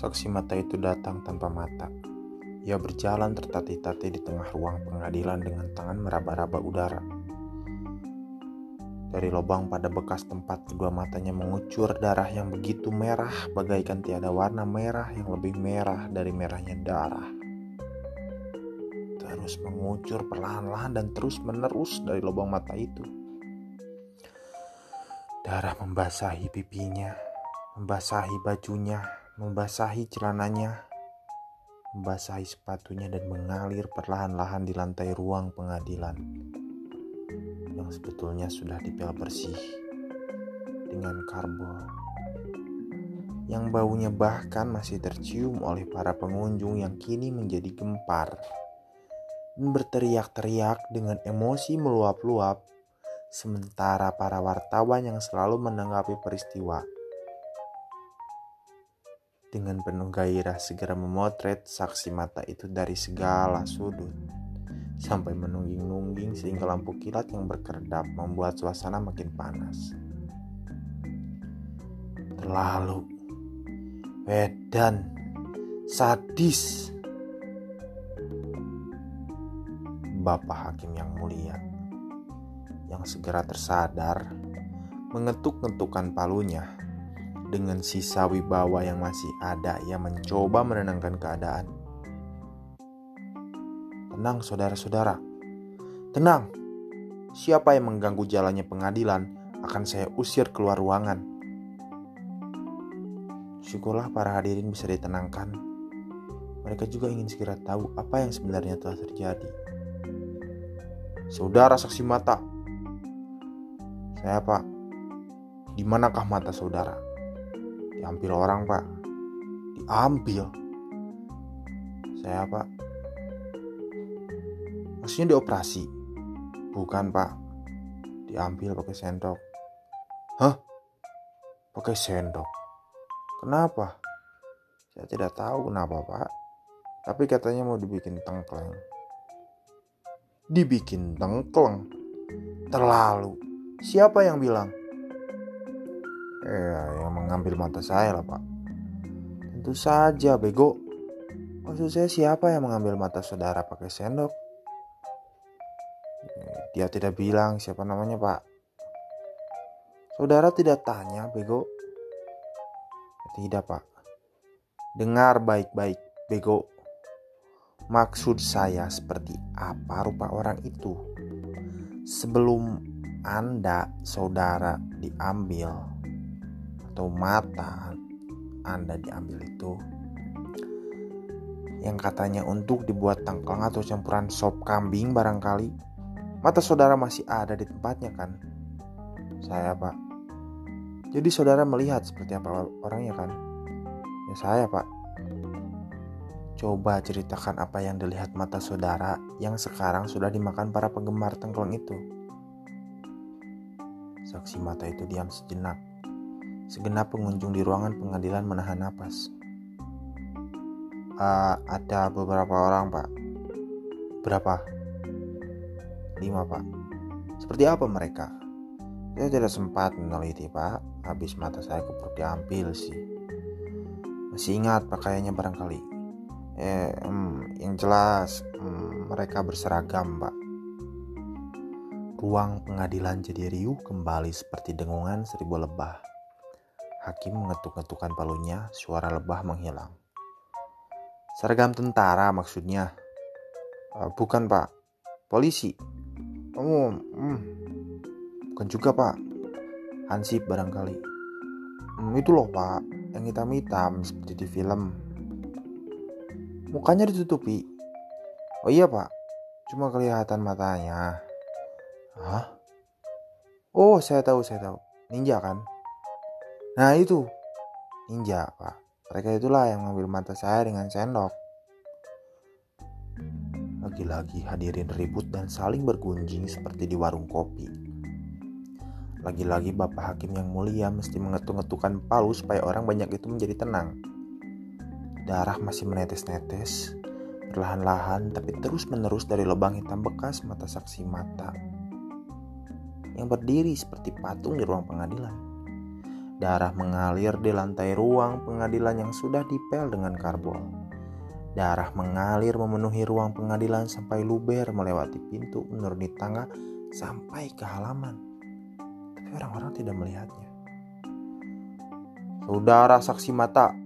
Saksi mata itu datang tanpa mata. Ia berjalan tertatih-tatih di tengah ruang pengadilan dengan tangan meraba-raba udara. Dari lubang pada bekas tempat kedua matanya mengucur darah yang begitu merah bagaikan tiada warna merah yang lebih merah dari merahnya darah. Terus mengucur perlahan-lahan dan terus menerus dari lubang mata itu. Darah membasahi pipinya, membasahi bajunya, membasahi celananya, membasahi sepatunya dan mengalir perlahan-lahan di lantai ruang pengadilan yang sebetulnya sudah dipel bersih dengan karbol yang baunya bahkan masih tercium oleh para pengunjung yang kini menjadi gempar dan berteriak-teriak dengan emosi meluap-luap sementara para wartawan yang selalu menanggapi peristiwa dengan penuh gairah segera memotret saksi mata itu dari segala sudut sampai menungging-nungging sehingga lampu kilat yang berkedap membuat suasana makin panas. Terlalu wedan sadis. Bapak hakim yang mulia yang segera tersadar mengetuk-ngetukkan palunya dengan sisa wibawa yang masih ada, ia mencoba menenangkan keadaan. Tenang, saudara-saudara. Tenang. Siapa yang mengganggu jalannya pengadilan akan saya usir keluar ruangan. Syukurlah para hadirin bisa ditenangkan. Mereka juga ingin segera tahu apa yang sebenarnya telah terjadi. Saudara saksi mata. Saya, Pak. Di manakah mata saudara? Diambil orang pak. Diambil. Saya pak. Maksudnya dioperasi? Bukan pak. Diambil pakai sendok. Hah? Pakai sendok? Kenapa? Saya tidak tahu kenapa pak. Tapi katanya mau dibikin tengkleng. Dibikin tengkleng? Terlalu. Siapa yang bilang Eh, yang mengambil mata saya lah pak. Tentu saja, bego. Maksud saya siapa yang mengambil mata saudara pakai sendok? Eh, dia tidak bilang siapa namanya pak. Saudara tidak tanya, bego. Tidak pak. Dengar baik-baik, bego. Maksud saya seperti apa rupa orang itu? Sebelum Anda, saudara, diambil atau mata Anda diambil itu yang katanya untuk dibuat tangklang atau campuran sop kambing barangkali mata saudara masih ada di tempatnya kan? Saya pak. Jadi saudara melihat seperti apa orangnya kan? Ya saya pak. Coba ceritakan apa yang dilihat mata saudara yang sekarang sudah dimakan para penggemar tengkleng itu. Saksi mata itu diam sejenak Segenap pengunjung di ruangan pengadilan menahan napas. Uh, ada beberapa orang, Pak. Berapa? Lima, Pak. Seperti apa mereka? Saya tidak sempat meneliti, Pak. Habis mata saya keburu diambil sih. Masih ingat pakaiannya barangkali. Eh, hmm, yang jelas hmm, mereka berseragam, Pak. Ruang pengadilan jadi riuh kembali seperti dengungan seribu lebah. Hakim mengetuk-ngetukkan palunya, suara lebah menghilang. Seragam tentara maksudnya? Uh, bukan pak, polisi. Oh, hmm. bukan juga pak. Hansip barangkali. Hmm, itu loh pak, yang hitam-hitam seperti di film. Mukanya ditutupi. Oh iya pak, cuma kelihatan matanya. Hah? Oh saya tahu saya tahu, ninja kan? Nah itu ninja pak. Mereka itulah yang mengambil mata saya dengan sendok. Lagi-lagi hadirin ribut dan saling bergunjing seperti di warung kopi. Lagi-lagi Bapak Hakim yang mulia mesti mengetuk-ngetukkan palu supaya orang banyak itu menjadi tenang. Darah masih menetes-netes, perlahan-lahan tapi terus-menerus dari lubang hitam bekas mata saksi mata yang berdiri seperti patung di ruang pengadilan Darah mengalir di lantai ruang pengadilan yang sudah dipel dengan karbol. Darah mengalir memenuhi ruang pengadilan sampai luber melewati pintu menuruni tangga sampai ke halaman. Tapi orang-orang tidak melihatnya. Saudara saksi mata.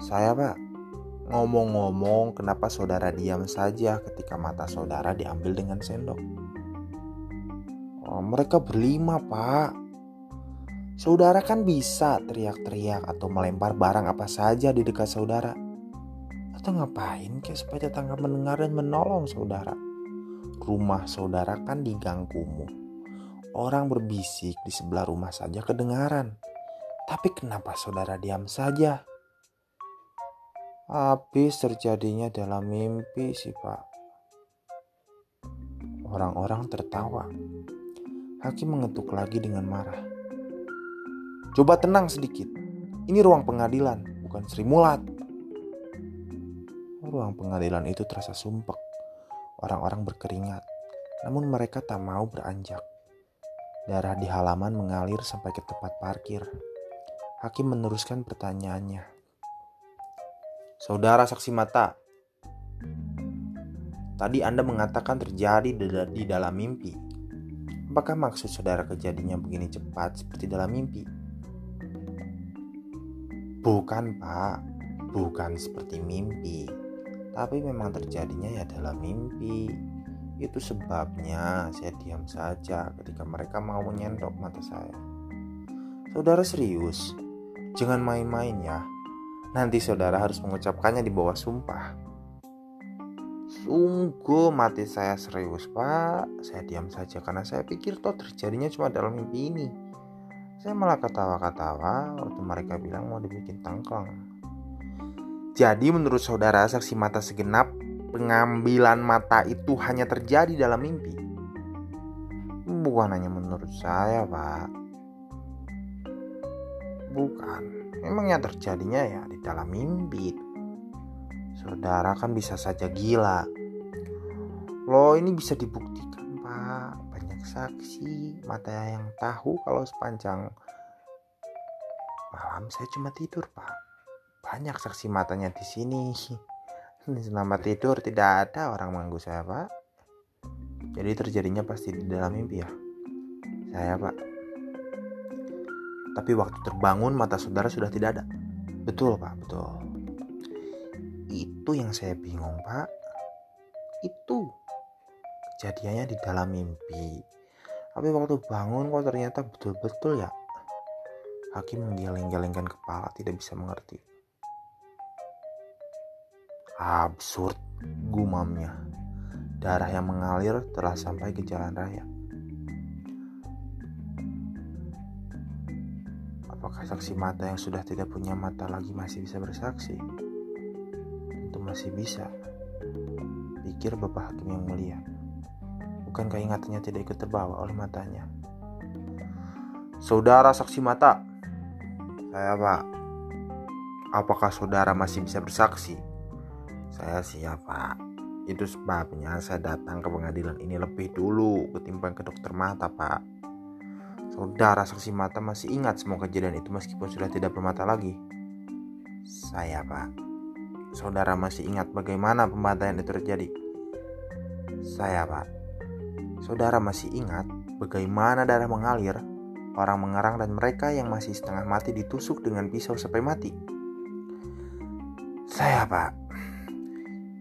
Saya pak, ngomong-ngomong kenapa saudara diam saja ketika mata saudara diambil dengan sendok? Oh, mereka berlima pak Saudara kan bisa teriak-teriak atau melempar barang apa saja di dekat saudara. Atau ngapain kayak supaya tetangga mendengar dan menolong saudara. Rumah saudara kan di gang kumuh. Orang berbisik di sebelah rumah saja kedengaran. Tapi kenapa saudara diam saja? Habis terjadinya dalam mimpi sih pak. Orang-orang tertawa. Hakim mengetuk lagi dengan marah. Coba tenang sedikit. Ini ruang pengadilan, bukan Sri Mulat. Ruang pengadilan itu terasa sumpek. Orang-orang berkeringat, namun mereka tak mau beranjak. Darah di halaman mengalir sampai ke tempat parkir. Hakim meneruskan pertanyaannya. Saudara saksi mata, tadi Anda mengatakan terjadi di dalam mimpi. Apakah maksud saudara kejadiannya begini cepat seperti dalam mimpi? Bukan pak, bukan seperti mimpi, tapi memang terjadinya ya dalam mimpi. Itu sebabnya saya diam saja ketika mereka mau menyendok mata saya. Saudara serius, jangan main-main ya. Nanti saudara harus mengucapkannya di bawah sumpah. Sungguh mati saya serius pak Saya diam saja karena saya pikir toh terjadinya cuma dalam mimpi ini saya malah ketawa-ketawa waktu mereka bilang mau dibikin tangklang. Jadi menurut saudara saksi mata segenap, pengambilan mata itu hanya terjadi dalam mimpi. Bukan hanya menurut saya, Pak. Bukan. Memangnya terjadinya ya di dalam mimpi. Saudara kan bisa saja gila. Loh ini bisa dibuktikan saksi mata yang tahu kalau sepanjang malam saya cuma tidur pak. Banyak saksi matanya di sini. Selama tidur tidak ada orang mengganggu saya pak. Jadi terjadinya pasti di dalam mimpi ya. Saya pak. Tapi waktu terbangun mata saudara sudah tidak ada. Betul pak betul. Itu yang saya bingung pak. Itu kejadiannya di dalam mimpi tapi waktu bangun kok ternyata betul-betul ya. Hakim menggeleng-gelengkan kepala tidak bisa mengerti. Absurd, gumamnya. Darah yang mengalir telah sampai ke jalan raya. Apakah saksi mata yang sudah tidak punya mata lagi masih bisa bersaksi? Tentu masih bisa. Pikir Bapak Hakim yang mulia. Bukankah ingatannya tidak ikut terbawa oleh matanya? Saudara saksi mata. Saya pak. Apakah saudara masih bisa bersaksi? Saya siap pak. Itu sebabnya saya datang ke pengadilan ini lebih dulu ketimbang ke dokter mata pak. Saudara saksi mata masih ingat semua kejadian itu meskipun sudah tidak bermata lagi. Saya pak. Saudara masih ingat bagaimana pembantaian itu terjadi? Saya pak. Saudara masih ingat bagaimana darah mengalir, orang mengerang dan mereka yang masih setengah mati ditusuk dengan pisau sampai mati? Saya, Pak.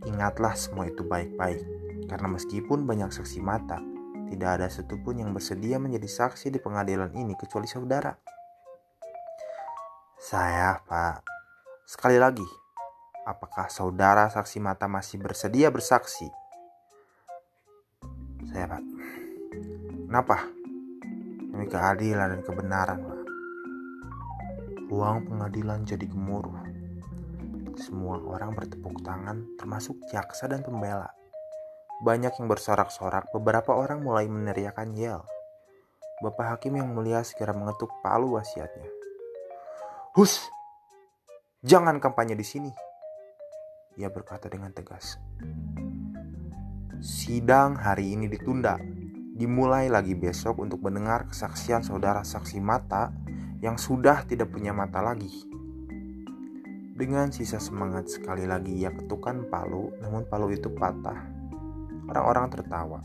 Ingatlah semua itu baik-baik, karena meskipun banyak saksi mata, tidak ada satupun yang bersedia menjadi saksi di pengadilan ini kecuali saudara. Saya, Pak. Sekali lagi, apakah saudara saksi mata masih bersedia bersaksi? Saya, Pak. Kenapa? Demi keadilan dan kebenaran, Pak. Ruang pengadilan jadi gemuruh. Semua orang bertepuk tangan, termasuk jaksa dan pembela. Banyak yang bersorak-sorak, beberapa orang mulai meneriakan yel. Bapak Hakim yang mulia segera mengetuk palu wasiatnya. Hus! Jangan kampanye di sini. Ia berkata dengan tegas. Sidang hari ini ditunda dimulai lagi besok untuk mendengar kesaksian saudara saksi mata yang sudah tidak punya mata lagi. Dengan sisa semangat sekali lagi ia ketukan palu, namun palu itu patah. Orang-orang tertawa.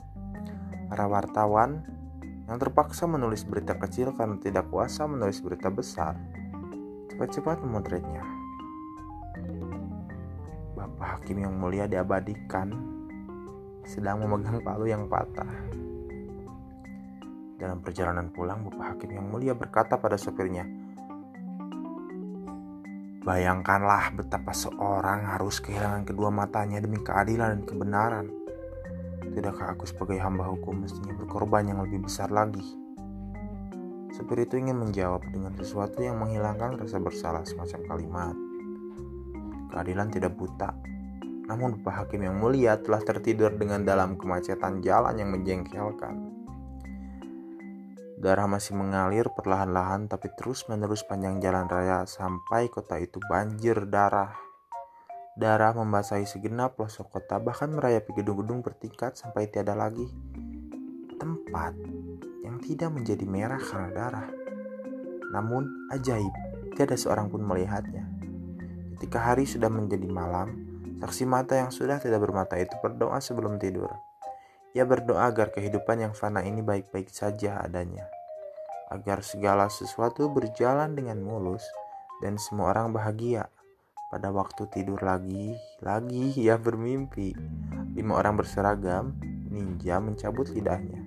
Para wartawan yang terpaksa menulis berita kecil karena tidak kuasa menulis berita besar, cepat-cepat memotretnya. Bapak Hakim yang mulia diabadikan sedang memegang palu yang patah. Dalam perjalanan pulang, Bapak Hakim yang mulia berkata pada sopirnya, Bayangkanlah betapa seorang harus kehilangan kedua matanya demi keadilan dan kebenaran. Tidakkah aku sebagai hamba hukum mestinya berkorban yang lebih besar lagi? Sopir itu ingin menjawab dengan sesuatu yang menghilangkan rasa bersalah semacam kalimat. Keadilan tidak buta, namun Bapak Hakim yang mulia telah tertidur dengan dalam kemacetan jalan yang menjengkelkan. Darah masih mengalir perlahan-lahan tapi terus-menerus panjang jalan raya sampai kota itu banjir darah. Darah membasahi segenap pelosok kota bahkan merayapi gedung-gedung bertingkat sampai tiada lagi tempat yang tidak menjadi merah karena darah. Namun ajaib, tiada seorang pun melihatnya. Ketika hari sudah menjadi malam, saksi mata yang sudah tidak bermata itu berdoa sebelum tidur. Ia berdoa agar kehidupan yang fana ini baik-baik saja adanya, agar segala sesuatu berjalan dengan mulus dan semua orang bahagia. Pada waktu tidur lagi, lagi ia bermimpi. Lima orang berseragam, ninja mencabut lidahnya.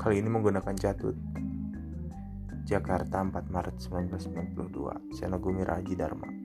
Kali ini menggunakan catut. Jakarta 4 Maret 1992, Senogumi Raji Dharma.